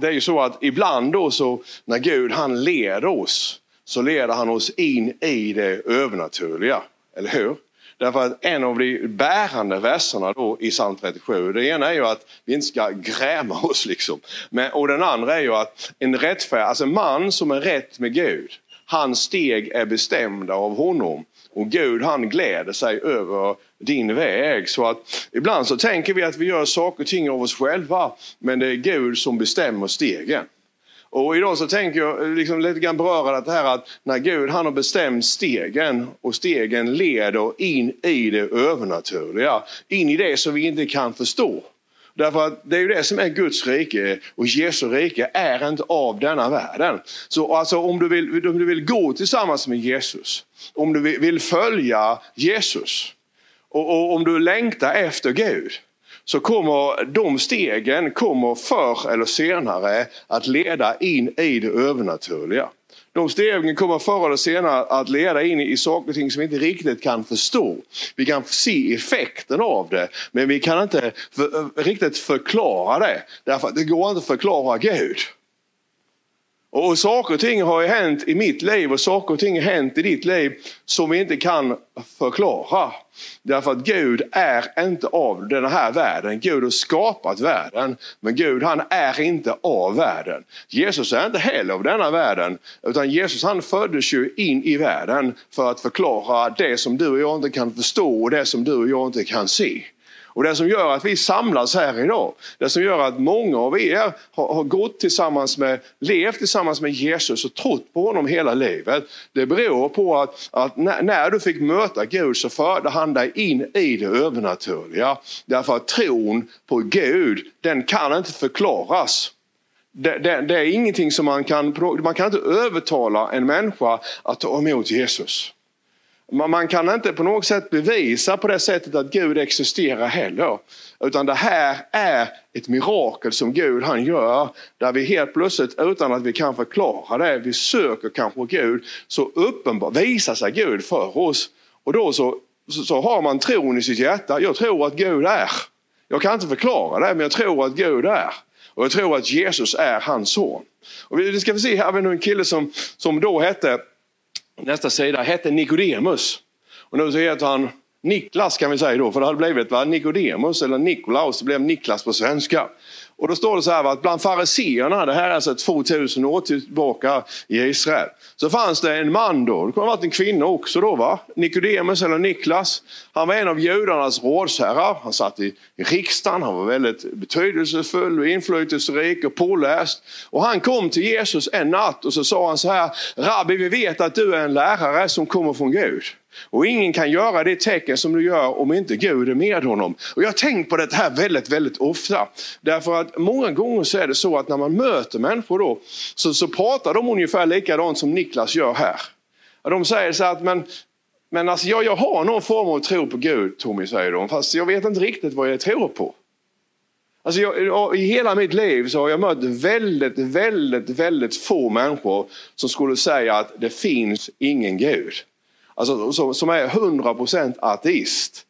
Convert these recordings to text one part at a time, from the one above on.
det är ju så att ibland då så när Gud han leder oss så leder han oss in i det övernaturliga. Eller hur? Därför att en av de bärande verserna då i psalm 37, det ena är ju att vi inte ska gräma oss. liksom. Men, och den andra är ju att en rättfärd, alltså en man som är rätt med Gud, hans steg är bestämda av honom. Och Gud han gläder sig över din väg. Så att ibland så tänker vi att vi gör saker och ting av oss själva. Men det är Gud som bestämmer stegen. Och idag så tänker jag liksom lite grann beröra det här att när Gud han har bestämt stegen och stegen leder in i det övernaturliga. In i det som vi inte kan förstå. Därför att det är ju det som är Guds rike och Jesu rike är inte av denna världen. Så alltså om du vill, om du vill gå tillsammans med Jesus, om du vill följa Jesus och, och om du längtar efter Gud så kommer de stegen kommer förr eller senare att leda in i det övernaturliga. De stegen kommer förr eller senare att leda in i saker och ting som vi inte riktigt kan förstå. Vi kan se effekten av det, men vi kan inte för, riktigt förklara det. Därför att det går inte att förklara Gud. Och saker och ting har ju hänt i mitt liv och saker och ting har hänt i ditt liv som vi inte kan förklara. Därför att Gud är inte av den här världen. Gud har skapat världen, men Gud han är inte av världen. Jesus är inte heller av denna världen, utan Jesus han föddes ju in i världen för att förklara det som du och jag inte kan förstå och det som du och jag inte kan se. Och det som gör att vi samlas här idag, det som gör att många av er har, har gått tillsammans med, levt tillsammans med Jesus och trott på honom hela livet. Det beror på att, att när, när, du fick möta Gud så förde han dig in i det övernaturliga. Därför att tron på Gud, den kan inte förklaras. Det, det, det, är ingenting som man kan, man kan inte övertala en människa att ta emot Jesus. Man kan inte på något sätt bevisa på det sättet att Gud existerar heller. Utan det här är ett mirakel som Gud han gör. Där vi helt plötsligt utan att vi kan förklara det, vi söker kanske Gud. Så uppenbart visar sig Gud för oss. Och då så, så har man tron i sitt hjärta. Jag tror att Gud är. Jag kan inte förklara det men jag tror att Gud är. Och jag tror att Jesus är hans son. Och vi ska vi se här har vi en kille som, som då hette nästa sida, hette Nikodemus. Och nu så heter han Niklas kan vi säga då, för det hade blivit va? Nikodemus eller Nikolaus, det blev Niklas på svenska. Och då står det så här att bland fariseerna, det här är alltså 2000 år tillbaka i Israel, så fanns det en man då, det kunde ha varit en kvinna också då va, Nikodemus eller Niklas. Han var en av judarnas rådsherrar, han satt i, i riksdagen, han var väldigt betydelsefull och inflytelserik och påläst. Och han kom till Jesus en natt och så sa han så här, Rabbi vi vet att du är en lärare som kommer från Gud. Och ingen kan göra det tecken som du gör om inte Gud är med honom. Och jag har tänkt på det här väldigt, väldigt ofta. Därför att många gånger så är det så att när man möter människor då så, så pratar de ungefär likadant som Niklas gör här. De säger så att men, men alltså jag, jag har någon form av tro på Gud, Tommy säger de, fast jag vet inte riktigt vad jag tror på. Alltså jag, I hela mitt liv så har jag mött väldigt, väldigt, väldigt få människor som skulle säga att det finns ingen Gud. Alltså, som, som är 100% ateist.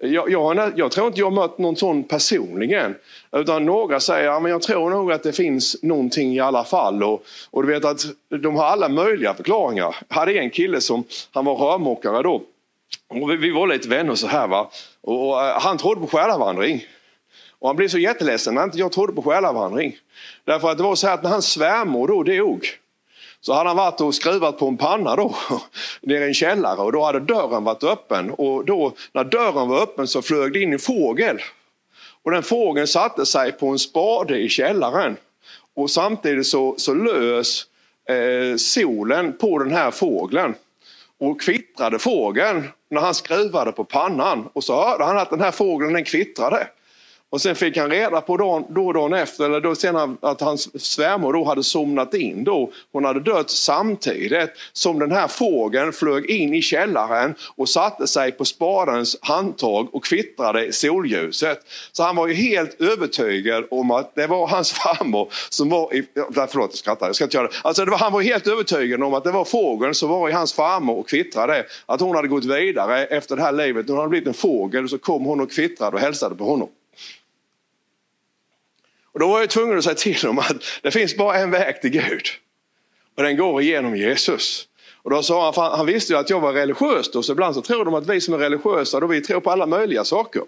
Jag, jag, jag, tror inte jag har mött någon sån personligen. Utan några säger att ja, jag tror nog att det finns någonting i alla fall. Och, och du vet att de har alla möjliga förklaringar. Jag hade en kille som han var rörmokare då. Och vi, vi var lite vänner så här va. Och, och eh, han trodde på själavandring. Och han blev så jätteledsen när inte jag trodde på själavandring. Därför att det var så här att när hans svärmor då dog så hade han varit och skruvat på en panna då, nere i en källare och då hade dörren varit öppen. Och då, när dörren var öppen så flög det in en fågel. Och den fågeln satte sig på en spade i källaren. Och samtidigt så, så lös eh, solen på den här fågeln. Och kvittrade fågeln när han skruvade på pannan. Och så hörde han att den här fågeln den kvittrade. Och sen fick han reda på dagen, då dagen efter, eller då senare, att hans svärmor då hade somnat in. Då. Hon hade dött samtidigt som den här fågeln flög in i källaren och satte sig på spadens handtag och kvittrade i solljuset. Så han var ju helt övertygad om att det var hans farmor som var i... Förlåt, jag skrattar. Jag ska inte göra det. Alltså, det var, han var helt övertygad om att det var fågeln som var i hans farmor och kvittrade. Att hon hade gått vidare efter det här livet. Hon hade blivit en fågel och så kom hon och kvittrade och hälsade på honom. Och då var jag tvungen att säga till dem att det finns bara en väg till Gud. Och den går igenom Jesus. Och då sa han, han visste ju att jag var religiös då, så ibland så tror de att vi som är religiösa, då vi tror på alla möjliga saker.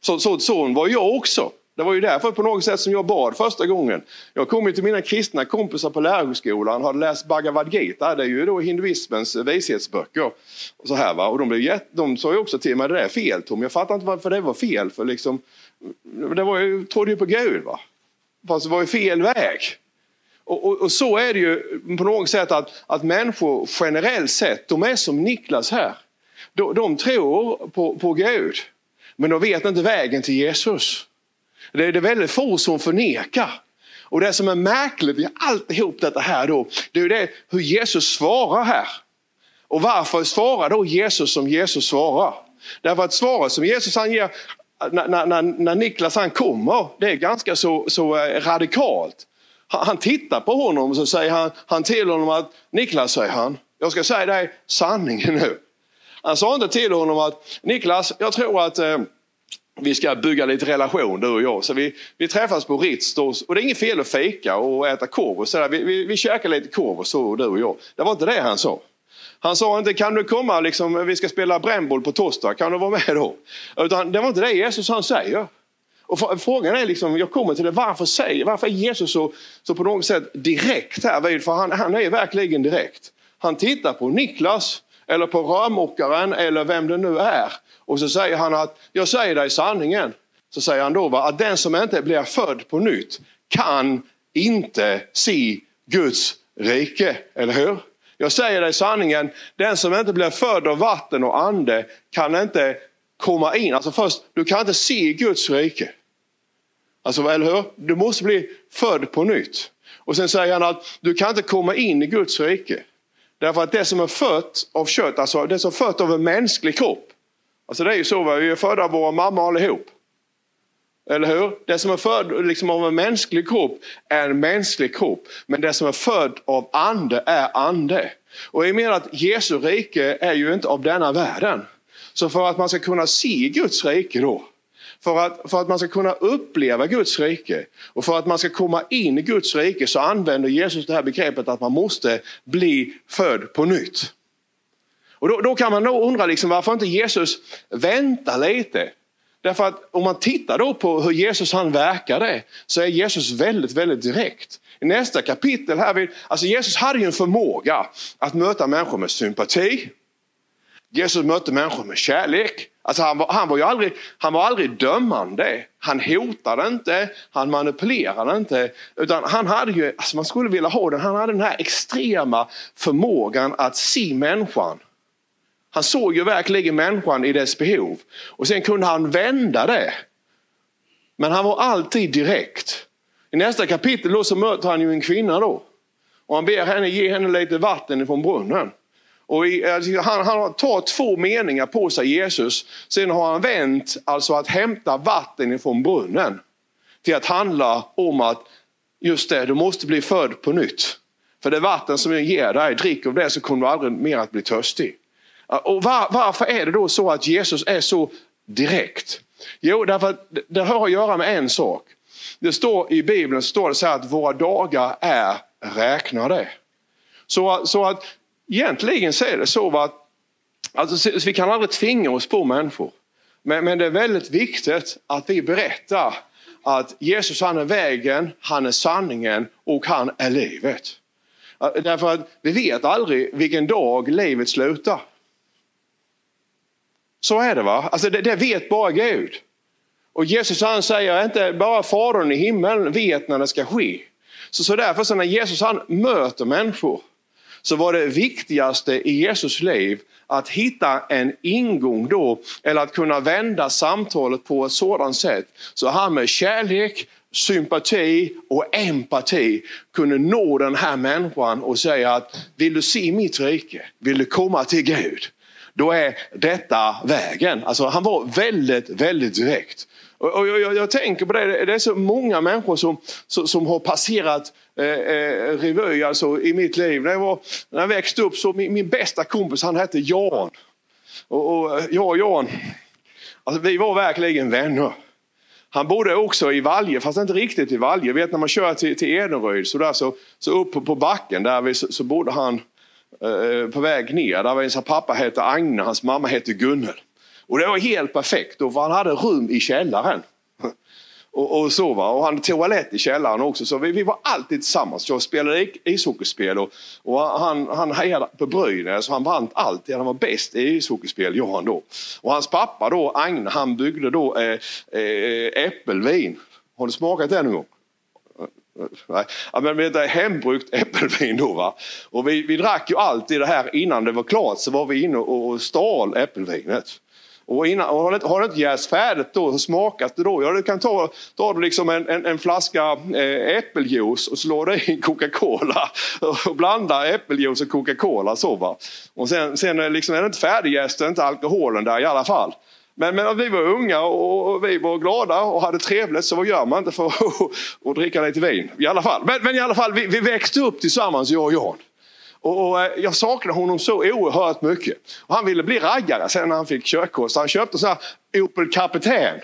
Så, så, så var jag också. Det var ju därför på något sätt som jag bad första gången. Jag kom ju till mina kristna kompisar på lärarhögskolan, hade läst Bhagavad Gita, det är ju då hinduismens vishetsböcker. Och, så här, va? och de, blev jätt, de sa ju också till mig, det är fel Tom, jag fattar inte varför det var fel. För liksom, det var ju, trodde ju på Gud. Va? Fast det var ju fel väg. Och, och, och, så är det ju på något sätt att, att människor generellt sett, de är som Niklas här. De, de tror på, på Gud, men de vet inte vägen till Jesus. Det är det väldigt få som förnekar. Och det som är märkligt i alltihop detta här då, det är det hur Jesus svarar här. Och varför svarar då Jesus som Jesus svarar? Därför att svaret som Jesus han ger Äh, när, när, när Niklas han kommer, det är ganska så, så eh, radikalt. Han, han tittar på honom och så säger han, han till honom att Niklas, säger han, jag ska säga dig sanningen nu. Han sa inte till honom att Niklas, jag tror att eh, vi ska bygga lite relation du och jag. Så vi, vi träffas på Ritz då, och det är inget fel att fika och äta korv. Och så Vi, vi, vi käkar lite korv och så du och jag. Det var inte det han sa. Han sa inte kan du komma, liksom, vi ska spela brännboll på torsdag, kan du vara med då? Utan det var inte det Jesus han säger. Och frågan är, liksom, jag kommer till det, varför, säger, varför är Jesus så, så på något sätt direkt här? För han, han är verkligen direkt. Han tittar på Niklas eller på rörmokaren eller vem det nu är. Och så säger han att, jag säger dig sanningen. Så säger han då att den som inte blir född på nytt kan inte se Guds rike. Eller hur? Jag säger dig sanningen, den som inte blir född av vatten och ande kan inte komma in. Alltså först, du kan inte se Guds rike. Alltså, eller hur? Du måste bli född på nytt. Och sen säger han att du kan inte komma in i Guds rike. Därför att det som är fött av kött, alltså det som är fött av en mänsklig kropp. Alltså det är ju så, vi är födda av våra mammor allihop. Eller hur? Det som är född liksom av en mänsklig kropp är en mänsklig kropp. Men det som är född av ande är ande. Och jag menar att Jesu rike är ju inte av denna världen. Så för att man ska kunna se Guds rike då, för att, för att man ska kunna uppleva Guds rike och för att man ska komma in i Guds rike så använder Jesus det här begreppet att man måste bli född på nytt. Och då, då kan man då undra liksom varför inte Jesus väntar lite Därför att om man tittar då på hur Jesus han verkade så är Jesus väldigt, väldigt direkt. I nästa kapitel här, alltså Jesus hade ju en förmåga att möta människor med sympati. Jesus mötte människor med kärlek. Alltså han, var, han, var ju aldrig, han var aldrig dömande. Han hotade inte, han manipulerade inte. Utan han hade ju, alltså man skulle vilja ha den, han hade den här extrema förmågan att se människan han såg ju verkligen människan i dess behov. Och sen kunde han vända det. Men han var alltid direkt. I nästa kapitel då så möter han ju en kvinna då. Och han ber henne ge henne lite vatten från brunnen. Och i, alltså, han, han tar två meningar på sig Jesus. Sen har han vänt alltså att hämta vatten från brunnen. Till att handla om att just det, du måste bli född på nytt. För det vatten som jag ger dig, drick av det så kommer du aldrig mer att bli törstig. Och var, varför är det då så att Jesus är så direkt? Jo, därför att det har att göra med en sak. Det står i Bibeln står det så att våra dagar är räknade. Så, så att egentligen så är det så att alltså, vi kan aldrig tvinga oss på människor. Men, men det är väldigt viktigt att vi berättar att Jesus han är vägen, han är sanningen och han är livet. Därför att vi vet aldrig vilken dag livet slutar. Så är det va? Alltså det, det vet bara Gud. Och Jesus han säger inte bara Fadern i himlen vet när det ska ske. Så, så därför så när Jesus han möter människor så var det viktigaste i Jesus liv att hitta en ingång då, eller att kunna vända samtalet på ett sådant sätt så han med kärlek, sympati och empati kunde nå den här människan och säga att vill du se mitt rike? Vill du komma till Gud? Då är detta vägen. Alltså han var väldigt, väldigt direkt. Och jag, jag, jag tänker på det, det är så många människor som, som, som har passerat eh, eh, revy alltså, i mitt liv. När jag, var, när jag växte upp så min, min bästa kompis han hette Jan. Och, och jag och Jan, alltså, vi var verkligen vänner. Han bodde också i Valje, fast inte riktigt i Valje. Vet när man kör till, till Edenryd så, där, så, så upp på, backen där vi, så, så bodde han Eh, på väg ner. Där var en pappa hette Agne, hans mamma hette Gunnel. Och det var helt perfekt då, för han hade rum i källaren. Och, och så va. Och han hade toalett i källaren också. Så vi, vi var alltid tillsammans. Jag spelade ishockeyspel och, och han, han hejade på Brynäs. Han vann alltid. Han var bäst i ishockeyspel, Johan då. Och hans pappa då, Agne, han byggde då eh, eh, äppelvin. Har du smakat det någon gång? Nej. Ja, men det är hembrukt äppelvin då. Va? Och vi, vi drack ju alltid det här innan det var klart så var vi inne och, och stal äppelvinet. Och, innan, och har, det, har det inte jäst färdigt då, hur smakas det då. Ja, du kan ta, ta liksom en, en, en flaska eh, äppeljuice och slå det i Coca-Cola. Och blanda äppeljuice och Coca-Cola så va. Och sen, sen liksom, är det inte färdigjäst, inte alkoholen där i alla fall. Men, men vi var unga och vi var glada och hade trevligt så vad gör man inte för att och dricka lite vin? I alla fall. Men, men i alla fall, vi, vi växte upp tillsammans jag och Jan. Och, och, eh, jag saknar honom så oerhört mycket. Och han ville bli raggare sen när han fick körkort. Så han köpte så här Opel Kapten.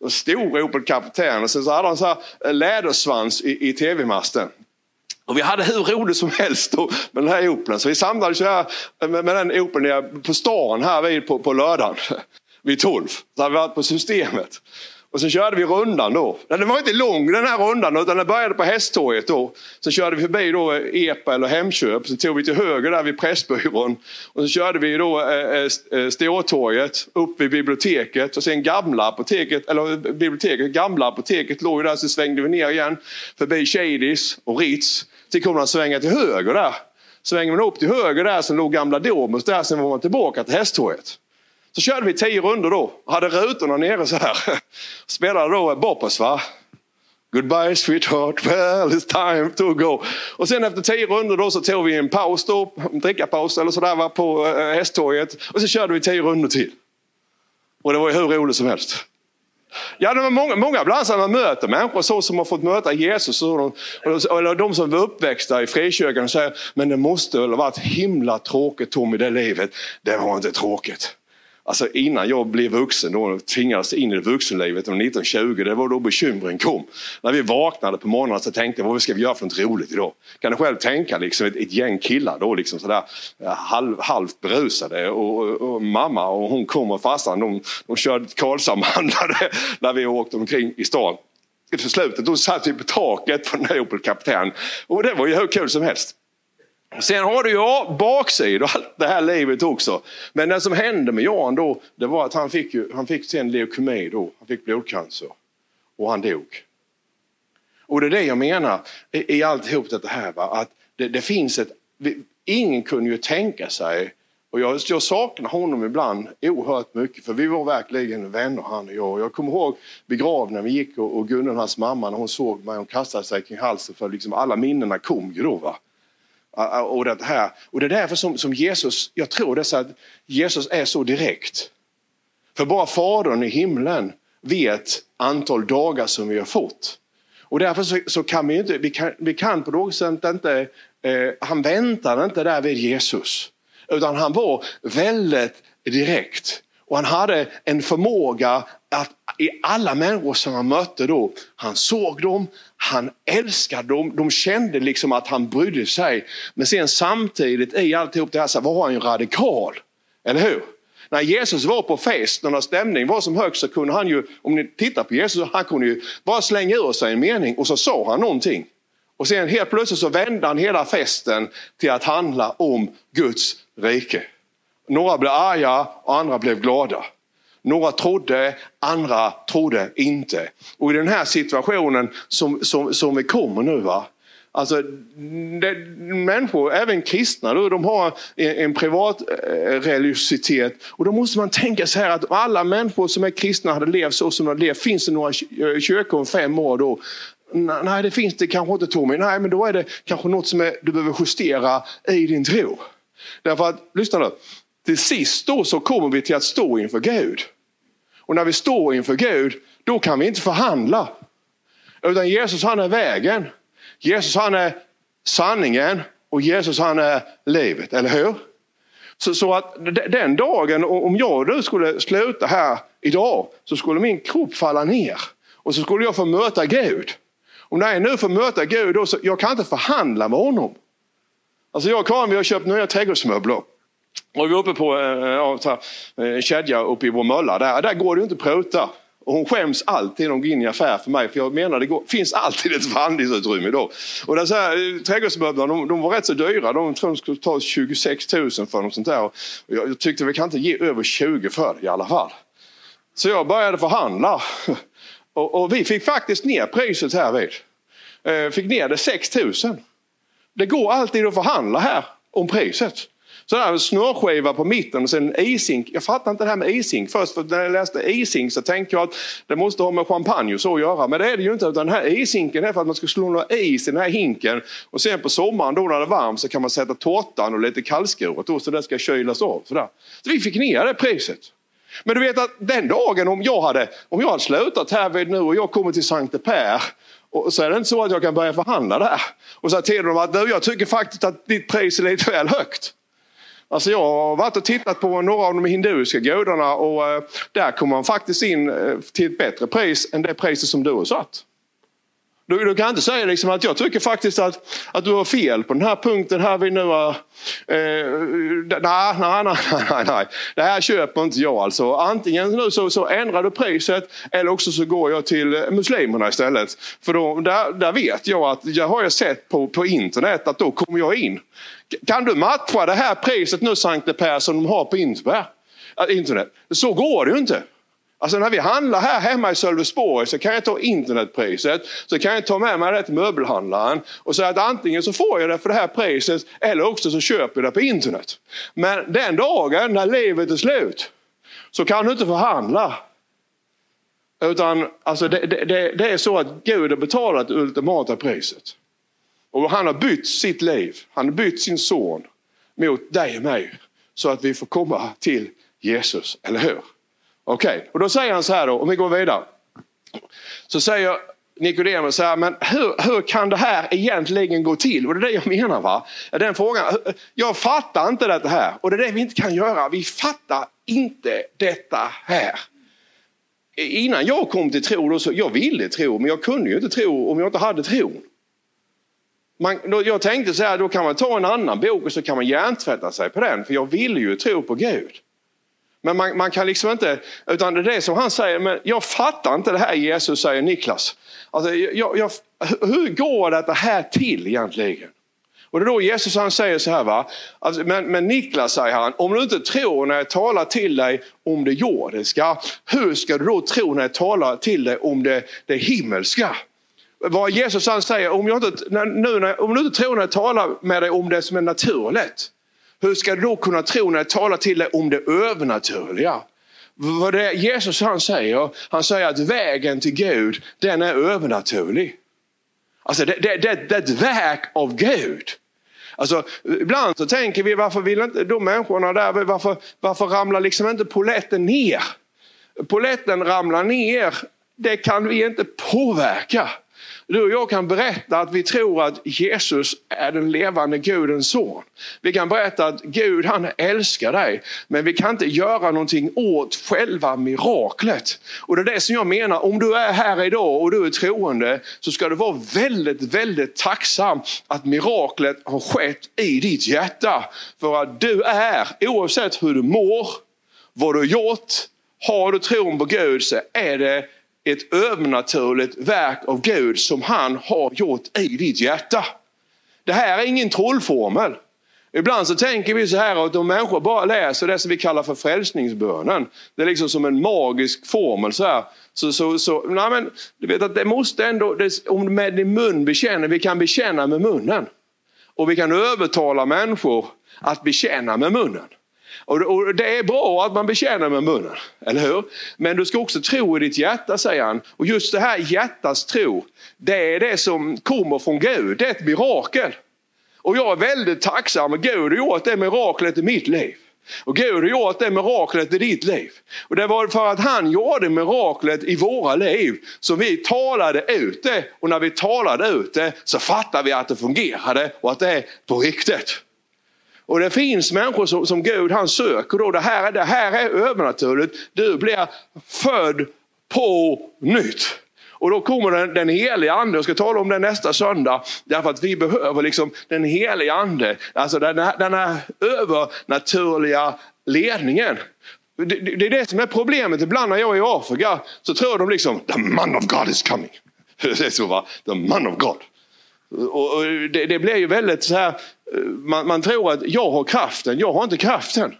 En stor Opel Kapten. Och sen så hade han så här eh, lädersvans i, i tv-masten. Och vi hade hur roligt som helst då med den här Opeln. Så vi samlades här eh, med, med den Opeln på stan här vid på, på lördagen. Vid tolv. Så hade vi varit på systemet. Och så körde vi rundan då. Den var inte lång den här rundan utan den började på Hästtorget då. Så körde vi förbi då eh, EPA eller Hemköp. Så tog vi till höger där vid Pressbyrån. Och så körde vi då eh, eh, eh Stortorget upp vid biblioteket och sen gamla apoteket, eller biblioteket, gamla apoteket låg där så svängde vi ner igen. Förbi Shadys och Ritz. Sen kom man svänga till höger där. Svänger man upp till höger där så låg gamla Domus där, sen var man tillbaka till Hästtorget. Så körde vi tio runder då. Hade rutorna nere så här. Spelade då Boppers va. Goodbye sweetheart, well it's time to go. Och sen efter tio runder då så tog vi en paus då, en drickapaus eller sådär va, på eh, Hästtorget. Och så körde vi tio runder till. Och det var ju hur roligt som helst. Ja, det var många, många ibland när man möter människor så som har fått möta Jesus, och de, eller de som var uppväxta i frikyrkan och säger, men det måste väl ha varit himla tråkigt Tom i det livet. Det var inte tråkigt. Alltså innan jag blev vuxen, då tvingades in i vuxenlivet 1920, det var då bekymren kom. När vi vaknade på morgonen så tänkte jag, vad ska vi göra för något roligt idag? Kan du själv tänka liksom ett, ett gäng killar då liksom sådär eh, halv, halvt berusade och, och, och, mamma och hon kom och farsan de, de körde Karlshamnhandlare när vi åkte omkring i stan. Till slutet då satt vi på taket på den här Opel Kapten och det var ju hur kul som helst. Sen har du ju baksidor allt det här livet också. Men det som hände med Jan då, det var att han fick, ju, han fick sen leukemi då. Han fick blodcancer. Och han dog. Och det är det jag menar i, i alltihop det här. Va? Att det, det finns ett... Ingen kunde ju tänka sig och jag, jag saknar honom ibland oerhört mycket för vi var verkligen vänner han och jag. Jag kommer ihåg begravningen vi gick och, och Gunnel, hans mamma, när hon såg mig, hon kastade sig kring halsen för liksom alla minnena kom ju då. Va? Och det, här. och det är därför som, som Jesus, jag tror det så att Jesus är så direkt. För bara Fadern i himlen vet antal dagar som vi har fått. Och därför så, så kan vi inte, vi kan, vi kan på något sätt inte, eh, han väntade inte där vid Jesus. Utan han var väldigt direkt. Och han hade en förmåga att i alla människor som han mötte då, han såg dem, han älskade dem, de kände liksom att han brydde sig. Men sen samtidigt i alltihop det här så var han ju radikal. Eller hur? När Jesus var på fest, när stämningen var som högst så kunde han ju, om ni tittar på Jesus, han kunde ju bara slänga ur sig en mening och så sa han någonting. Och sen helt plötsligt så vände han hela festen till att handla om Guds rike. Några blev arga och andra blev glada. Några trodde, andra trodde inte. Och i den här situationen som, som, som vi kommer nu, va? Alltså, det, människor, även kristna, då, de har en, en privat eh, religiositet. Och då måste man tänka så här att alla människor som är kristna hade levt så som de levt. Finns det några eh, kyrkor om fem år då? Nej, det finns det kanske inte Tommy. Nej, men då är det kanske något som är, du behöver justera i din tro. Därför att, lyssna nu. Till sist då så kommer vi till att stå inför Gud. Och när vi står inför Gud, då kan vi inte förhandla. Utan Jesus han är vägen. Jesus han är sanningen och Jesus han är livet, eller hur? Så, så att den dagen, om jag och du skulle sluta här idag, så skulle min kropp falla ner. Och så skulle jag få möta Gud. Och när jag nu får möta Gud, då, så, jag kan inte förhandla med honom. Alltså jag och Karin, vi har köpt nya trädgårdsmöbler. Och vi är uppe på eh, en eh, kedja uppe i vår mölla. Där, där går det inte att pruta. Och hon skäms alltid när hon går in i affär för mig. För jag menar det går, finns alltid ett förhandlingsutrymme då. Och det så här, eh, trädgårdsmöblerna de, de, var rätt så dyra. De tror de skulle ta 26 000 för något sånt där. Och jag, jag tyckte vi kan inte ge över 20 för det i alla fall. Så jag började förhandla. Och, och vi fick faktiskt ner priset här vid. Eh, fick ner det 6 000. Det går alltid att förhandla här om priset. Så där en snörskiva på mitten och sen isink. Jag fattar inte det här med isink först. För när jag läste isink så tänkte jag att det måste ha med champagne och så att göra. Men det är det ju inte. Utan den här isinken är för att man ska slå några is i den här hinken. Och sen på sommaren då när det är varmt så kan man sätta tårtan och lite kallskuret då så det ska kylas av. Sådär. Så vi fick ner det priset. Men du vet att den dagen om jag hade, om jag hade slutat här vid nu och jag kommer till Sankte Per och så är det inte så att jag kan börja förhandla där. Och säga till dem att jag tycker faktiskt att ditt pris är lite väl högt. Alltså jag har varit och tittat på några av de hinduiska gudarna och eh, där kommer man faktiskt in eh, till ett bättre pris än det priset som du har satt. Du, du kan inte säga liksom att jag tycker faktiskt att, att du har fel på den här punkten här vi nu har... Eh, nej, nej, nej, nej, nej. Det här köper inte jag alltså. Antingen nu så, så ändrar du priset eller också så går jag till muslimerna istället. För då, där, där vet jag att, jag har jag sett på, på internet att då kommer jag in. Kan du matcha det här priset nu Sankte Per som de har på internet? Så går det ju inte. Alltså när vi handlar här hemma i Sölvesborg så kan jag ta internetpriset, så kan jag ta med mig det till möbelhandlaren och säga att antingen så får jag det för det här priset eller också så köper jag det på internet. Men den dagen när livet är slut så kan du inte förhandla. Utan alltså det, det, det är så att Gud har betalat det ultimata priset. Och han har bytt sitt liv, han har bytt sin son mot dig och mig så att vi får komma till Jesus, eller hur? Okej, okay. och då säger han så här då, om vi går vidare. Så säger Nikodemus så här, men hur, hur kan det här egentligen gå till? Och det är det jag menar. va? Den frågan, jag fattar inte det här och det är det vi inte kan göra. Vi fattar inte detta här. Innan jag kom till tro, då, så, jag ville tro men jag kunde ju inte tro om jag inte hade tron. Man, då, jag tänkte så här, då kan man ta en annan bok och så kan man hjärntvätta sig på den för jag ville ju tro på Gud. Men man, man, kan liksom inte, utan det är det som han säger, men jag fattar inte det här Jesus säger Niklas. Alltså, jag, jag, hur går det här till egentligen? Och det är då Jesus han säger så här, va? Alltså, men, men Niklas säger han, om du inte tror när jag talar till dig om det jordiska, hur ska du då tro när jag talar till dig om det, det himmelska? Vad Jesus han säger, om, jag inte, nu, när, om du inte tror när jag talar med dig om det som är naturligt, hur ska du då kunna tro när jag talar till dig om det övernaturliga? Vad det Jesus han säger, han säger att vägen till Gud, den är övernaturlig. Alltså det, det, det, det är ett verk av Gud. Alltså, ibland så tänker vi, varför vill inte de människorna där, varför, varför ramlar liksom inte poletten ner? Poletten ramlar ner, det kan vi inte påverka. Du och jag kan berätta att vi tror att Jesus är den levande Gudens son. Vi kan berätta att Gud han älskar dig. Men vi kan inte göra någonting åt själva miraklet. Och det är det som jag menar, om du är här idag och du är troende så ska du vara väldigt, väldigt tacksam att miraklet har skett i ditt hjärta. För att du är, oavsett hur du mår, vad du har gjort, har du tron på Gud så är det ett övernaturligt verk av Gud som han har gjort i ditt hjärta. Det här är ingen trollformel. Ibland så tänker vi så här att om människor bara läser det som vi kallar för frälsningsbönen. Det är liksom som en magisk formel. Så här. Så, så, så, nej men, du vet att det måste ändå, det, om med din mun bekänner, vi kan bekänna med munnen. Och vi kan övertala människor att bekänna med munnen. Och, det är bra att man bekänner med munnen, eller hur? Men du ska också tro i ditt hjärta, säger han. Och just det här hjärtats tro, det är det som kommer från Gud. Det är ett mirakel. Och jag är väldigt tacksam. Gud har gjort det miraklet i mitt liv. Och Gud har gjort det miraklet i ditt liv. Och det var för att han gjorde miraklet i våra liv som vi talade ut det. Och när vi talade ut det så fattade vi att det fungerade och att det är på riktigt. Och det finns människor som, som Gud han söker då. Det här, det här är övernaturligt. Du blir född på nytt. Och då kommer den, den heliga ande, jag ska tala om det nästa söndag, därför att vi behöver liksom den heliga ande, alltså den här, den här övernaturliga ledningen. Det, det, det, är det som är problemet. Ibland när jag är i Afrika så tror de liksom, the man of God is coming. Det är så va, the man of God. Och, och det, det, blir ju väldigt så här, Eh, man, man tror att jag har kraften, jag har inte kraften.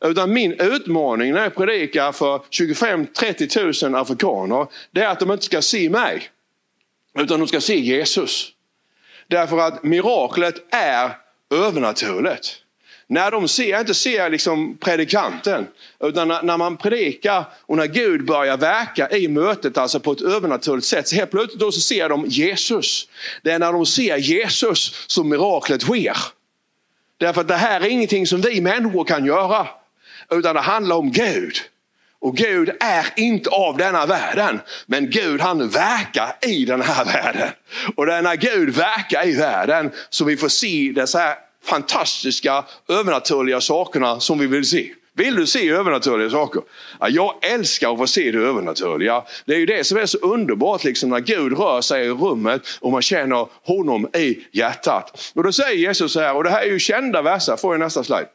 Utan min utmaning när jag predikar för 25-30 000 afrikaner, det är att de inte ska se mig. Utan de ska se Jesus. Därför att miraklet är övernaturligt. När de ser, inte ser liksom predikanten, utan när, när, man predikar och när Gud börjar verka i mötet, alltså på ett övernaturligt sätt, så helt plötsligt då så ser de Jesus. Det är när de ser Jesus som miraklet sker. Därför att det här är ingenting som vi människor kan göra. Utan det handlar om Gud. Och Gud är inte av denna världen. Men Gud han verkar i den här världen. Och det är när Gud verkar i världen som vi får se dessa här fantastiska övernaturliga sakerna som vi vill se. Vill du se övernaturliga saker? Ja, jag älskar att få se det övernaturliga. Det är ju det som är så underbart liksom, när Gud rör sig i rummet och man känner honom i hjärtat. Och då säger Jesus så här, och det här är ju kända verser, får jag nästa slide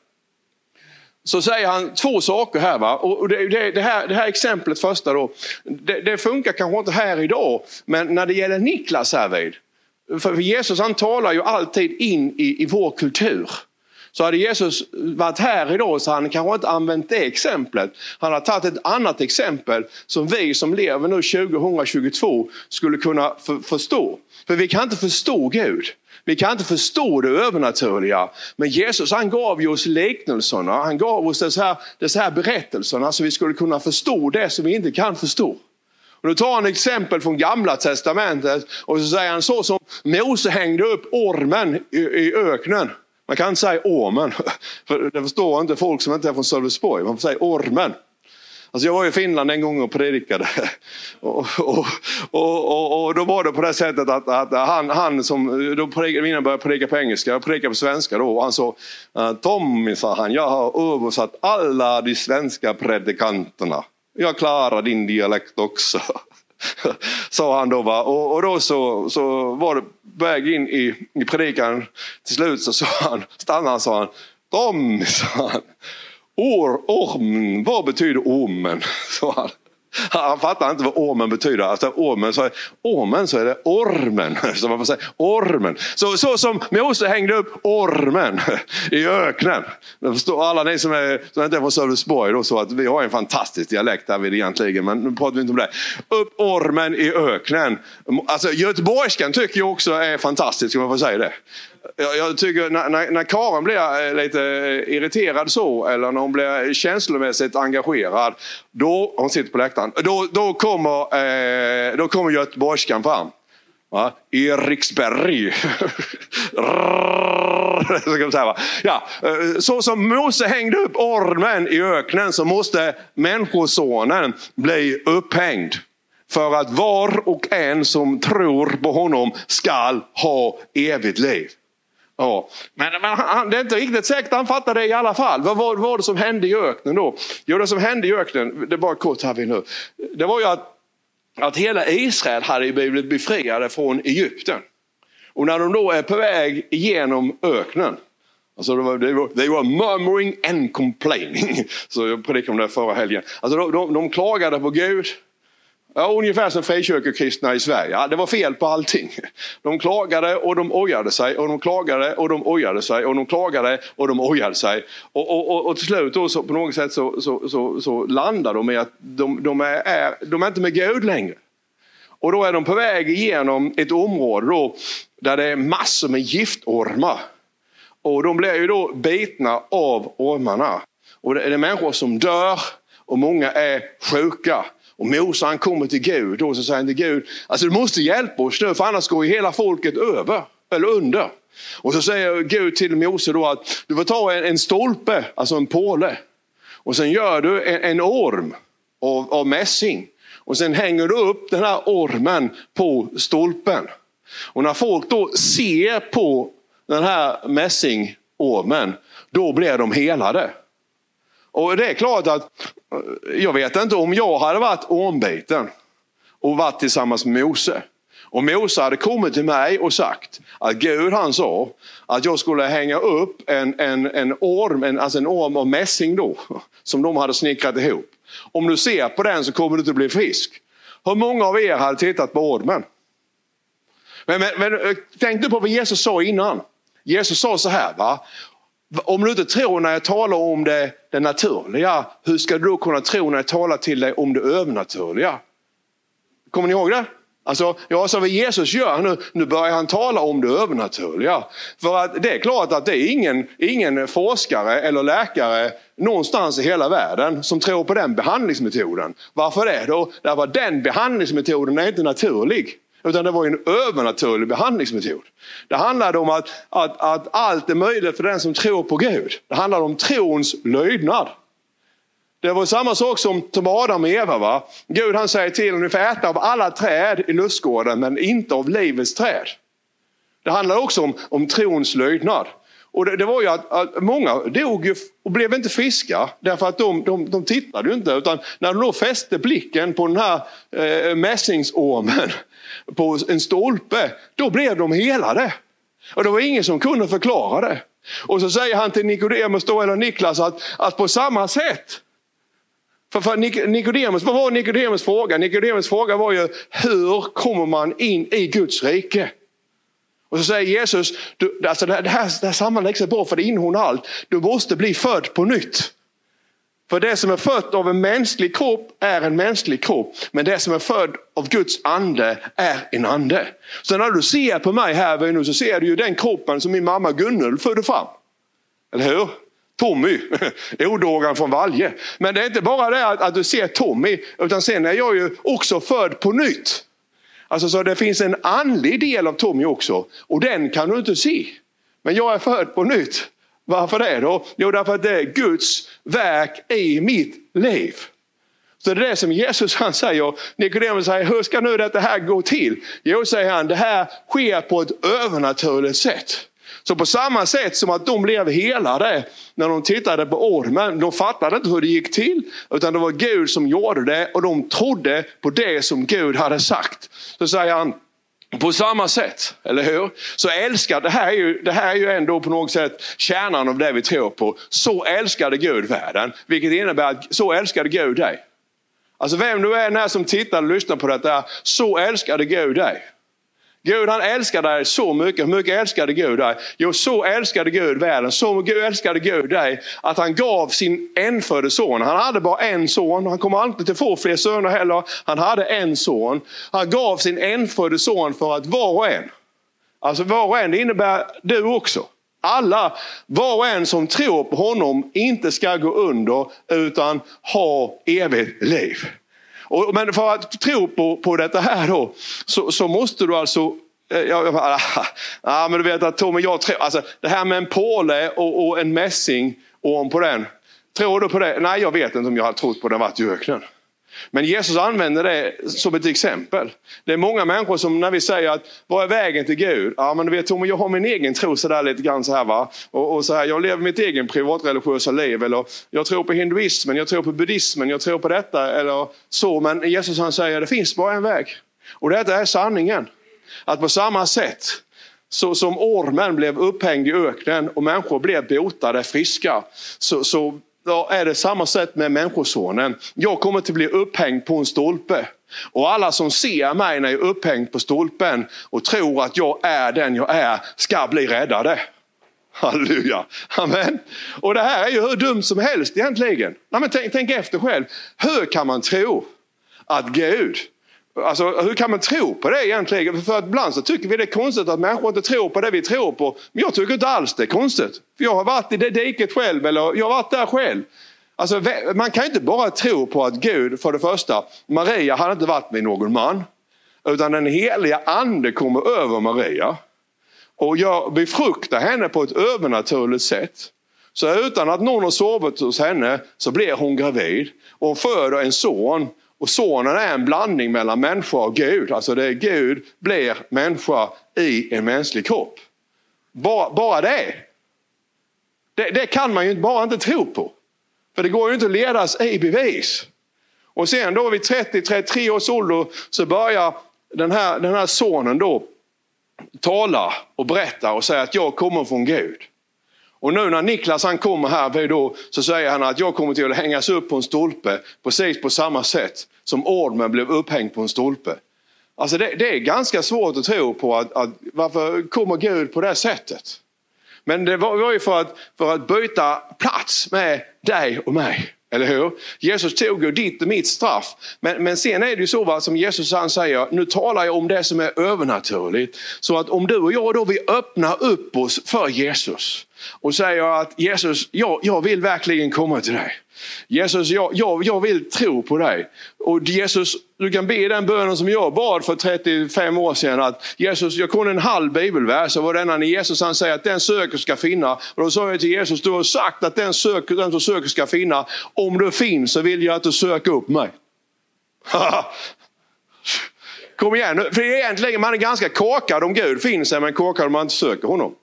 så säger han två saker här. Va? Och det, det, det, här, det här exemplet första då, det, det, funkar kanske inte här idag, men när det gäller Niklas här vid. För Jesus han talar ju alltid in i, i vår kultur. Så hade Jesus varit här idag så hade han kanske inte använt det exemplet. Han har tagit ett annat exempel som vi som lever nu 2022 skulle kunna för, förstå. För vi kan inte förstå Gud. Vi kan inte förstå det övernaturliga. Men Jesus han gav ju oss liknelserna, han gav oss dessa dessa här berättelserna så vi skulle kunna förstå det som vi inte kan förstå. Och då tar han exempel från gamla testamentet och så säger han så som Mose hängde upp ormen i, i öknen. Man kan inte säga ormen, för det förstår inte folk som inte är från Sölvesborg. Man får säga ormen. Alltså jag var i Finland en gång och predikade. Och, och, och, och, då var det på det sättet att, att han, han som, då predikade, innan började predika på engelska, jag predikade på svenska då. Och han sa, eh, Tommy sa han, jag har översatt alla de svenska predikanterna. Jag klarar din dialekt också. Sa han då. Va? Och, och då så, så var det på väg in i, i predikan. Till slut så sa han, stannade han sa han, Tom, sa han. Or, orm, vad betyder ormen? Så han. Han fattar inte vad ormen betyder. Alltså ormen, så är, ormen så är det ormen. Så man får säga ormen. Så, så som Mose hängde upp ormen i öknen. Alla ni som, är, som inte är från Sölvesborg då, så att vi har en fantastisk dialekt där vi egentligen. Men nu pratar vi inte om det. Upp ormen i öknen. Alltså göteborgskan tycker jag också är fantastisk om man får säga det jag tycker när, när, när Karin blir eh, lite eh, irriterad så eller när hon blir känslomässigt engagerad. Då, hon sitter på läktaren. Då, då kommer, eh, då kommer göteborgskan fram. Va? Eriksberg. så, säga, ja, eh, så som Mose hängde upp ormen i öknen så måste människosonen bli upphängd. För att var och en som tror på honom skall ha evigt liv. Ja. Men, men han, det är inte riktigt säkert att han fattar det i alla fall. Vad var, var det som hände i öknen då? Jo, det som hände i öknen, det är bara kort här vi nu. Det var ju att, att hela Israel hade blivit befriade från Egypten. Och när de då är på väg igenom öknen Alltså de, they, were, they were murmuring and complaining. Så jag predikade om det förra helgen. Alltså de, de, de klagade på Gud. Ja, ungefär som frikyrkokristna i Sverige. Ja, det var fel på allting. De klagade och de ojade sig och de klagade och de ojade sig och de klagade och de ojade sig. Och, och, och, och till slut då så på något sätt så, så, så, så landar de i att de, de, är, är, de är inte med Gud längre. Och då är de på väg igenom ett område då, där det är massor med giftormar. Och de blir ju då bitna av ormarna. Och det är människor som dör och många är sjuka. Och Mose han kommer till Gud och så säger han till Gud, alltså du måste hjälpa oss nu för annars går ju hela folket över, eller under. Och så säger Gud till Mose då att du får ta en, en stolpe, alltså en påle. Och sen gör du en, en orm av, av mässing. Och sen hänger du upp den här ormen på stolpen. Och när folk då ser på den här mässingormen, då blir de helade. Och det är klart att, jag vet inte om jag hade varit ormbiten och varit tillsammans med Mose. Och Mose hade kommit till mig och sagt att Gud han sa att jag skulle hänga upp en, en, en orm, en, alltså en orm av mässing då, som de hade snickrat ihop. Om du ser på den så kommer du inte bli frisk. Hur många av er hade tittat på ormen? Men, men, men eh, tänk du på vad Jesus sa innan. Jesus sa så här, va? Om du inte tror när jag talar om det, det naturliga, hur ska du då kunna tro när jag talar till dig om det övernaturliga? Kommer ni ihåg det? Alltså, ja, så vad Jesus gör nu, nu börjar han tala om det övernaturliga. För att det är klart att det är ingen, ingen forskare eller läkare någonstans i hela världen som tror på den behandlingsmetoden. Varför det då? Därför att den behandlingsmetoden är inte naturlig. Utan det var en övernaturlig behandlingsmetod. Det handlade om att, att, att allt är möjligt för den som tror på Gud. Det handlade om trons lydnad. Det var samma sak som, som Adam och Eva. Va? Gud han säger till dem, ni får äta av alla träd i lustgården men inte av livets träd. Det handlar också om, om trons lydnad. Och det, det, var ju att, att många dog ju och blev inte friska därför att de, de, de tittade ju inte. Utan när de då fäste blicken på den här eh, mässingsormen på en stolpe, då blev de helade. Och det var ingen som kunde förklara det. Och så säger han till Nikodemus då, eller Niklas, att, att på samma sätt för, för Nikodemus, vad var Nikodemus fråga? Nikodemus fråga var ju, hur kommer man in i Guds rike? Och så säger Jesus, du, alltså det, här, det här sammanläggs är bra för det innehåller allt. Du måste bli född på nytt. För det som är fött av en mänsklig kropp är en mänsklig kropp. Men det som är född av Guds ande är en ande. Så när du ser på mig här nu så ser du ju den kroppen som min mamma Gunnel födde fram. Eller hur? Tommy, odågan från Valje. Men det är inte bara det att, att, du ser Tommy, utan sen är jag ju också född på nytt. Alltså så det finns en andlig del av Tommy också och den kan du inte se. Men jag är född på nytt. Varför det då? Jo, därför att det är Guds verk i mitt liv. Så det är det som Jesus han säger. Nikodemus säger, hur ska nu det här gå till? Jo, säger han, det här sker på ett övernaturligt sätt. Så på samma sätt som att de blev helade när de tittade på ormen. De fattade inte hur det gick till. Utan det var Gud som gjorde det och de trodde på det som Gud hade sagt. Så säger han, på samma sätt, eller hur? Så älskar, det här, är ju, det här är ju ändå på något sätt kärnan av det vi tror på. Så älskade Gud världen, vilket innebär att så älskade Gud dig. Alltså vem du är när som tittar och lyssnar på detta, så älskade Gud dig. Gud han älskar dig så mycket. Hur mycket älskade Gud dig? Jo, så älskade Gud världen. Så älskade Gud dig att han gav sin enfödde son. Han hade bara en son. Han kommer alltid att få fler söner heller. Han hade en son. Han gav sin enfödde son för att var och en, alltså var och en, det innebär du också. Alla, var och en som tror på honom inte ska gå under utan ha evigt liv. Och, men för att tro på, på detta här då, så, så måste du alltså Ja, ja, ja, men du vet att Tommy, jag tror, alltså det här med en påle och, och en mässing och på den. Tror du på det? Nej, jag vet inte om jag har trott på det varit i öknen. Men Jesus använder det som ett exempel. Det är många människor som när vi säger att vad är vägen till Gud? Ja men du vet Tom, jag har min egen tro sådär lite grann så här va. Och, och, så här, jag lever mitt egen privatreligiösa liv. Eller jag tror på hinduismen, jag tror på buddhismen, jag tror på detta eller så. Men Jesus han säger det finns bara en väg. Och detta är sanningen. Att på samma sätt så som ormen blev upphängd i öknen och människor blev botade, friska. Så, så då är det samma sätt med Människosonen. Jag kommer att bli upphängd på en stolpe. Och alla som ser mig när jag är upphängd på stolpen och tror att jag är den jag är ska bli räddade. Halleluja, amen. Och det här är ju hur dumt som helst egentligen. Nej, men tänk, tänk efter själv. Hur kan man tro att Gud Alltså, hur kan man tro på det egentligen? För att ibland så tycker vi det är konstigt att människor inte tror på det vi tror på. Men jag tycker inte alls det är konstigt. För jag har varit i det diket själv, eller jag har varit där själv. Alltså, man kan inte bara tro på att Gud, för det första, Maria hade inte varit med någon man. Utan den heliga ande kommer över Maria. Och jag befruktar henne på ett övernaturligt sätt. Så utan att någon har sovit hos henne så blir hon gravid. Och hon föder en son och sonen är en blandning mellan människa och Gud. Alltså det är Gud blir människa i en mänsklig kropp. Bara, bara det. Det, det kan man ju bara inte tro på. För det går ju inte att ledas i bevis. Och sen då vid 30-33 års ålder så börjar den här, den här sonen då tala och berätta och säga att jag kommer från Gud. Och nu när Niklas han kommer här då, så säger han att jag kommer till att hängas upp på en stolpe precis på samma sätt som Ormen blev upphängd på en stolpe. Alltså det, det är ganska svårt att tro på att, att varför kommer Gud på det sättet? Men det var, var ju för att, för att byta plats med dig och mig. Eller hur? Jesus tog ju ditt och mitt straff. Men, men sen är det ju så va, som Jesus han säger, nu talar jag om det som är övernaturligt. Så att om du och jag då vill öppna upp oss för Jesus och säger att Jesus, jag, jag vill verkligen komma till dig. Jesus, jag, jag, jag vill tro på dig. Och Jesus, du kan be den bönen som jag bad för 35 år sedan. Att Jesus, jag kunde en halv bibelvers och var denna när Jesus han säger att den söker ska finna. Och då sa jag till Jesus, du har sagt att den, söker, den som söker ska finna. Om du finns så vill jag att du söker upp mig. Kom igen, för egentligen man är ganska korkad om Gud finns, men korkad om man inte söker honom.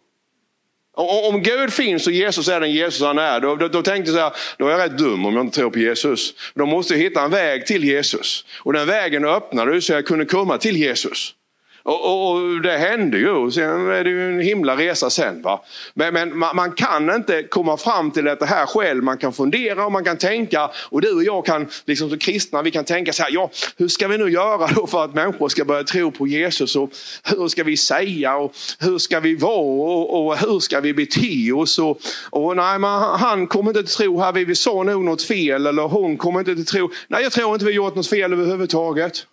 Om Gud finns och Jesus är den Jesus han är, då, då, då tänkte jag så här, då är jag rätt dum om jag inte tror på Jesus. Då måste jag hitta en väg till Jesus. Och den vägen öppnade så jag kunde komma till Jesus. Och, och, det hände ju. Sen är det ju en himla resa sen. Va? Men, men man, man, kan inte komma fram till det här själv. Man kan fundera och man kan tänka. Och du och jag kan, liksom som kristna, vi kan tänka så här. Ja, hur ska vi nu göra då för att människor ska börja tro på Jesus? Och hur ska vi säga? Och hur ska vi vara? Och, och hur ska vi bete oss? Och, och nej, man, han kommer inte att tro här. Vi sa nog något fel. Eller hon kommer inte att tro. Nej, jag tror inte vi gjort något fel överhuvudtaget.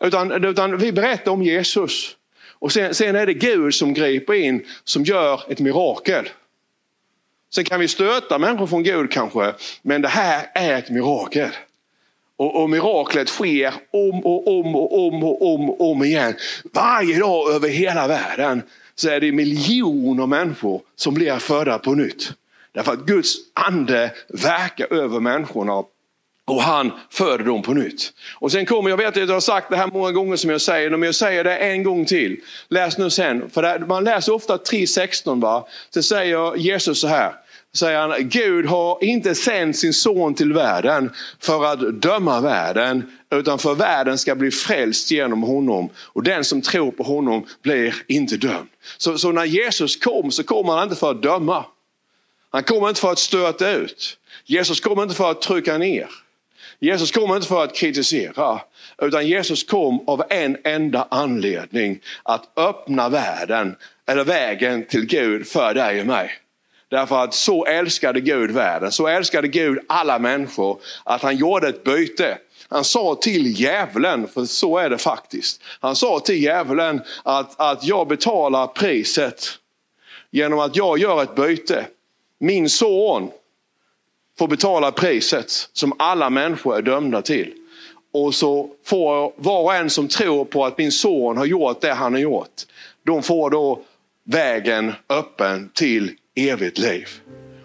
Utan, utan vi berättar om Jesus. Och sen, sen är det Gud som griper in, som gör ett mirakel. Sen kan vi stöta människor från Gud kanske, men det här är ett mirakel. Och, och miraklet sker om och om och om och om och om igen. Varje dag över hela världen så är det miljoner människor som blir födda på nytt. Därför att Guds ande verkar över människorna och han föder dem på nytt. Och sen kommer, jag vet att jag har sagt det här många gånger som jag säger, men jag säger det en gång till. Läs nu sen, för man läser ofta 3.16 va. Så säger Jesus så här. Säger han, Gud har inte sänt sin son till världen för att döma världen, utan för världen ska bli frälst genom honom. Och den som tror på honom blir inte dömd. Så, så när Jesus kom så kom han inte för att döma. Han kom inte för att stöta ut. Jesus kom inte för att trycka ner. Jesus kom inte för att kritisera, utan Jesus kom av en enda anledning. Att öppna världen, eller vägen till Gud för dig och mig. Därför att så älskade Gud världen, så älskade Gud alla människor att han gjorde ett byte. Han sa till djävulen, för så är det faktiskt. Han sa till djävulen att, att jag betalar priset genom att jag gör ett byte. Min son får betala priset som alla människor är dömda till. Och så får var och en som tror på att min son har gjort det han har gjort, de får då vägen öppen till evigt liv.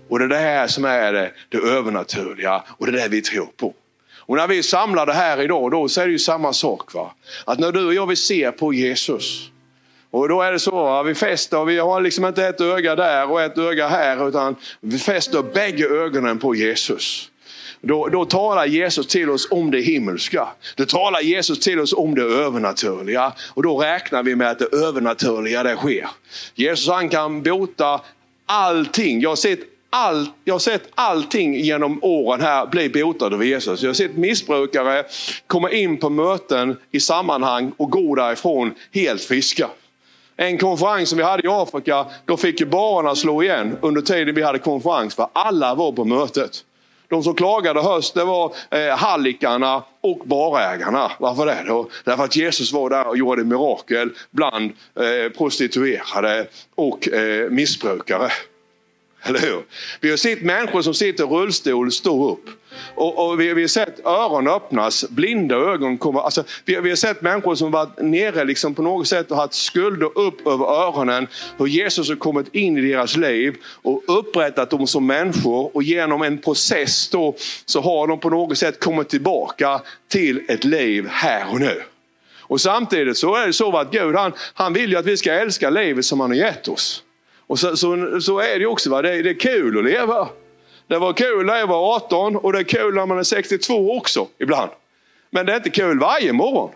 Och det är det här som är det, det övernaturliga och det är det vi tror på. Och när vi samlar det här idag, då så är det ju samma sak. Va? Att när du och jag vill se på Jesus, och då är det så, vi fäster, vi har liksom inte ett öga där och ett öga här, utan vi fäster bägge ögonen på Jesus. Då, då talar Jesus till oss om det himmelska. Då talar Jesus till oss om det övernaturliga. Och då räknar vi med att det övernaturliga det sker. Jesus han kan bota allting. Jag har sett all, jag har sett allting genom åren här bli botad av Jesus. Jag har sett missbrukare komma in på möten i sammanhang och gå därifrån helt friska. En konferens som vi hade i Afrika, då fick ju barerna slå igen under tiden vi hade konferens, för alla var på mötet. De som klagade höst, det var eh, hallikarna och barägarna. Varför det då? Därför att Jesus var där och gjorde mirakel bland eh, prostituerade och eh, missbrukare. Eller hur? Vi har sett människor som sitter i rullstol stå upp. Och, och vi, vi, har sett öron öppnas, blinda ögon komma. Alltså, vi, vi, har sett människor som varit nere liksom på något sätt och haft skulder upp över öronen. Hur Jesus har kommit in i deras liv och upprättat dem som människor. Och genom en process då, så har de på något sätt kommit tillbaka till ett liv här och nu. Och samtidigt så är det så att Gud han, han vill ju att vi ska älska livet som han har gett oss. Och så, så, så är det också. Va? Det, det är kul att leva. Det var kul när jag var 18 och det är kul när man är 62 också ibland. Men det är inte kul varje morgon.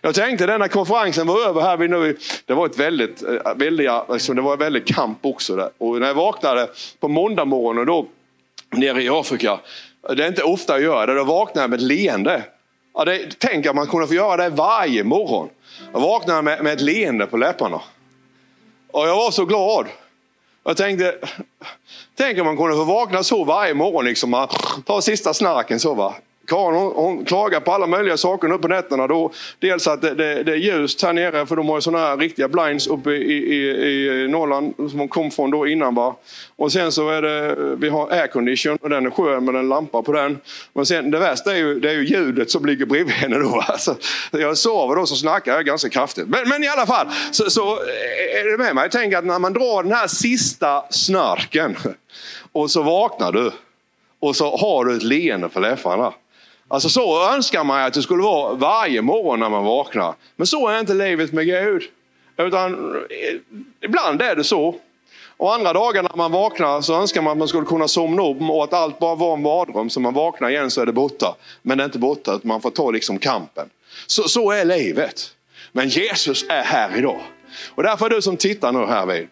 Jag tänkte när konferensen var över här, nu, det var ett väldigt, eh, väldiga, liksom, det var en väldig kamp också. Där. Och när jag vaknade på måndag morgonen då, nere i Afrika, det är inte ofta jag gör det, då vaknar jag med ett leende. Ja, det, tänk att man kunde få göra det varje morgon. Jag vaknade med, med ett leende på läpparna. Och jag var så glad. Jag tänkte, tänk om man kunde få vakna så varje morgon. Liksom, tar sista snarken så va. Karin hon, hon, klagar på alla möjliga saker nu på nätterna. Då, dels att det, det, det är ljust här nere för de har ju sådana här riktiga blinds uppe i, i, i Norrland som hon kom från då innan. Va? Och sen så är det, vi har aircondition och den är skön med en lampa på den. Men sen det värsta är ju, det är ju ljudet som ligger bredvid henne då. Alltså, jag sover då så snackar jag ganska kraftigt. Men, men i alla fall så, så eh, är det med mig. Tänk att när man drar den här sista snarken och så vaknar du och så har du ett leende för läpparna. Alltså så önskar man att det skulle vara varje morgon när man vaknar. Men så är inte livet med Gud. Utan eh, ibland är det så. Och andra dagar när man vaknar så önskar man att man skulle kunna somna om och att allt bara var en mardröm. Så man vaknar igen så är det borta. Men det är inte borta, utan man får ta liksom kampen. Så, så är livet. Men Jesus är här idag. Och därför är du som tittar nu här vid.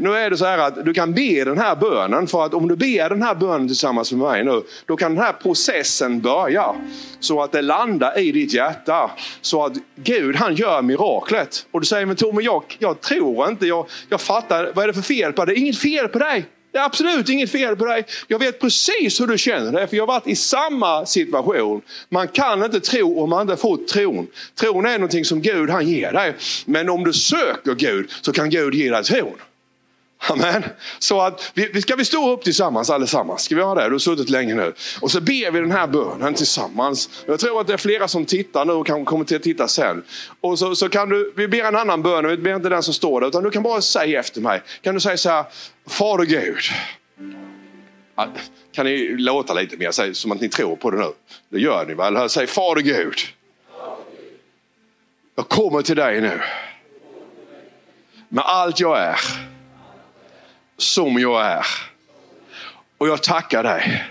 Nu är det så här att du kan be den här bönen för att om du ber den här bönen tillsammans med mig nu, då kan den här processen börja. Så att det landar i ditt hjärta. Så att Gud han gör miraklet. Och du säger, men Tommy jag, jag tror inte, jag, jag fattar, vad är det för fel på dig? Det är inget fel på dig. Det är absolut inget fel på dig. Jag vet precis hur du känner dig. för jag har varit i samma situation. Man kan inte tro om man inte fått tron. Tron är någonting som Gud han ger dig. Men om du söker Gud så kan Gud ge dig tron. Amen. Så att vi, ska vi stå upp tillsammans allesammans? Ska vi göra det? Du har suttit länge nu. Och så ber vi den här bönen tillsammans. Jag tror att det är flera som tittar nu och kanske kommer till att titta sen. Och så, så kan du, vi ber en annan bön, vi ber inte den som står där, utan du kan bara säga efter mig. Kan du säga så här, Fader Gud. Kan ni låta lite mer, säg, som att ni tror på det nu? Det gör ni väl? Säg Fader Gud. Jag kommer till dig nu. Med allt jag är som jag är. Och jag tackar dig.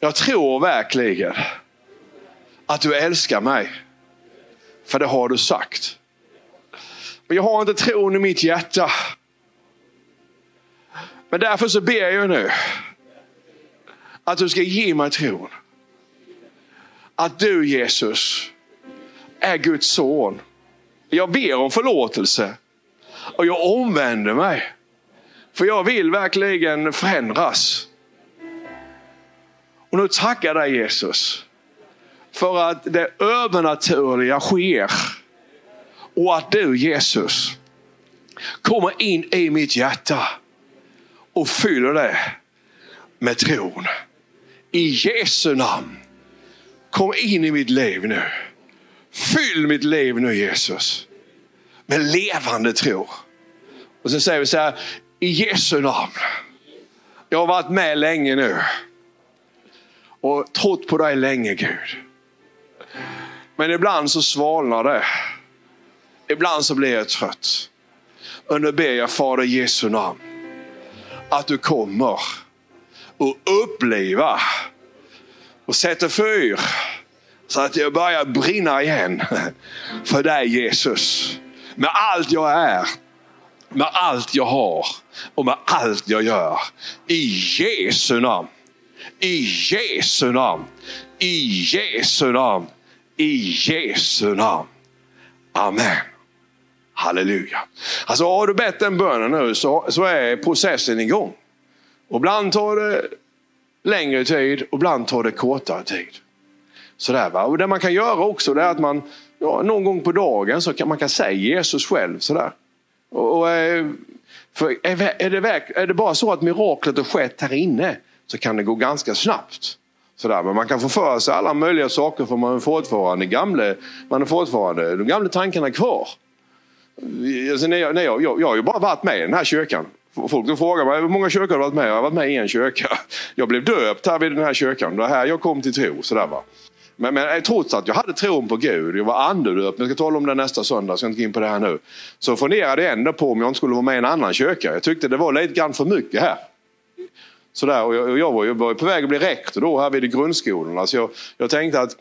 Jag tror verkligen att du älskar mig. För det har du sagt. Men jag har inte tron i mitt hjärta. Men därför så ber jag nu att du ska ge mig tron. Att du Jesus är Guds son. Jag ber om förlåtelse och jag omvänder mig. För jag vill verkligen förändras. Och nu tackar jag dig Jesus. För att det övernaturliga sker. Och att du Jesus kommer in i mitt hjärta och fyller det med tron. I Jesu namn. Kom in i mitt liv nu. Fyll mitt liv nu Jesus. Med levande tro. Och så säger vi så här, i Jesu namn. Jag har varit med länge nu. Och trott på dig länge Gud. Men ibland så svalnar det. Ibland så blir jag trött. Och nu ber jag Fader i Jesu namn. Att du kommer och uppliva och sätter fyr. Så att jag börjar brinna igen för dig Jesus. Med allt jag är med allt jag har och med allt jag gör. I Jesu namn. I Jesu namn. I Jesu namn. I Jesu namn. Amen. Halleluja. Alltså har du bett den bönen nu så, så är processen igång. Och ibland tar det längre tid och ibland tar det kortare tid. Sådär, va? Och det man kan göra också är att man ja, någon gång på dagen så kan man kan säga Jesus själv. Sådär. Och, och, eh, för är, det, är det bara så att miraklet har skett här inne så kan det gå ganska snabbt. Sådär. Men man kan få för sig alla möjliga saker för man är fortfarande gamla, man är fortfarande de gamla tankarna kvar. Alltså när jag, när jag, jag, jag har ju bara varit med i den här kyrkan. Folk frågar mig hur många kyrkor har du varit med Jag har varit med i en kyrka. Jag blev döpt här vid den här kyrkan. Det här jag kom till tro. Sådär, va? Men, men eh, trots att jag hade tron på Gud, jag var andedöpt, jag ska tala om det nästa söndag, så jag ska inte gå in på det här nu. Så funderade jag ändå på om jag inte skulle vara med i en annan kyrka. Jag tyckte det var lite grann för mycket här. Sådär, och jag, och jag var ju på väg att bli rektor då här vid grundskolan. Alltså jag, jag tänkte att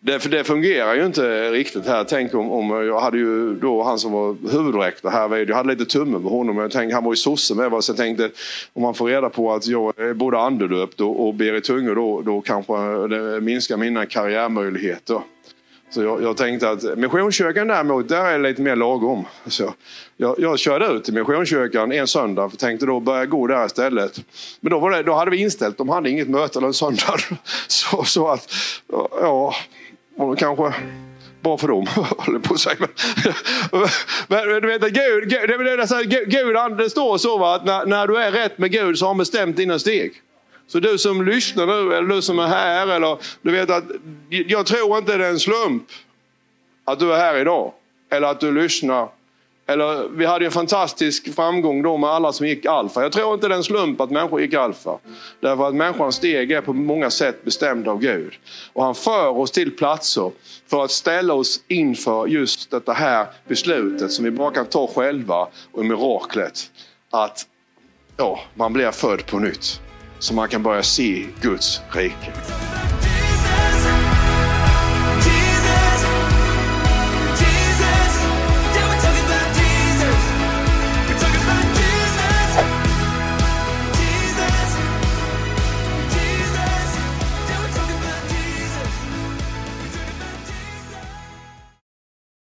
det, det fungerar ju inte riktigt här. Tänk om, om jag hade ju då han som var huvudrektor här, jag hade lite tumme med honom. Jag tänkte, han var ju sosse med så jag tänkte om man får reda på att jag är både andedöpt och, och ber i tungor då, då kanske det minskar mina karriärmöjligheter. Så jag, jag, tänkte att Missionskyrkan däremot, där är det lite mer lagom. Så jag, jag körde ut till Missionskyrkan en söndag och tänkte då börja gå där istället. Men då, var det, då hade vi inställt, de hade inget möte den söndagen. Så, så att, ja, och kanske bara för dem, håller på att säga. Men, men du vet, Gud, Gud, det, det, Gud det står så va, att när, när du är rätt med Gud så har han bestämt dina steg. Så du som lyssnar nu, eller du som är här, eller du vet att jag tror inte det är en slump att du är här idag. Eller att du lyssnar eller vi hade en fantastisk framgång då med alla som gick alfa. Jag tror inte det är en slump att människor gick alfa. Därför att människans steg är på många sätt bestämda av Gud. Och han för oss till platser för att ställa oss inför just detta här beslutet som vi bara kan ta själva och miraklet. Att ja, man blir född på nytt. Så man kan börja se Guds rike.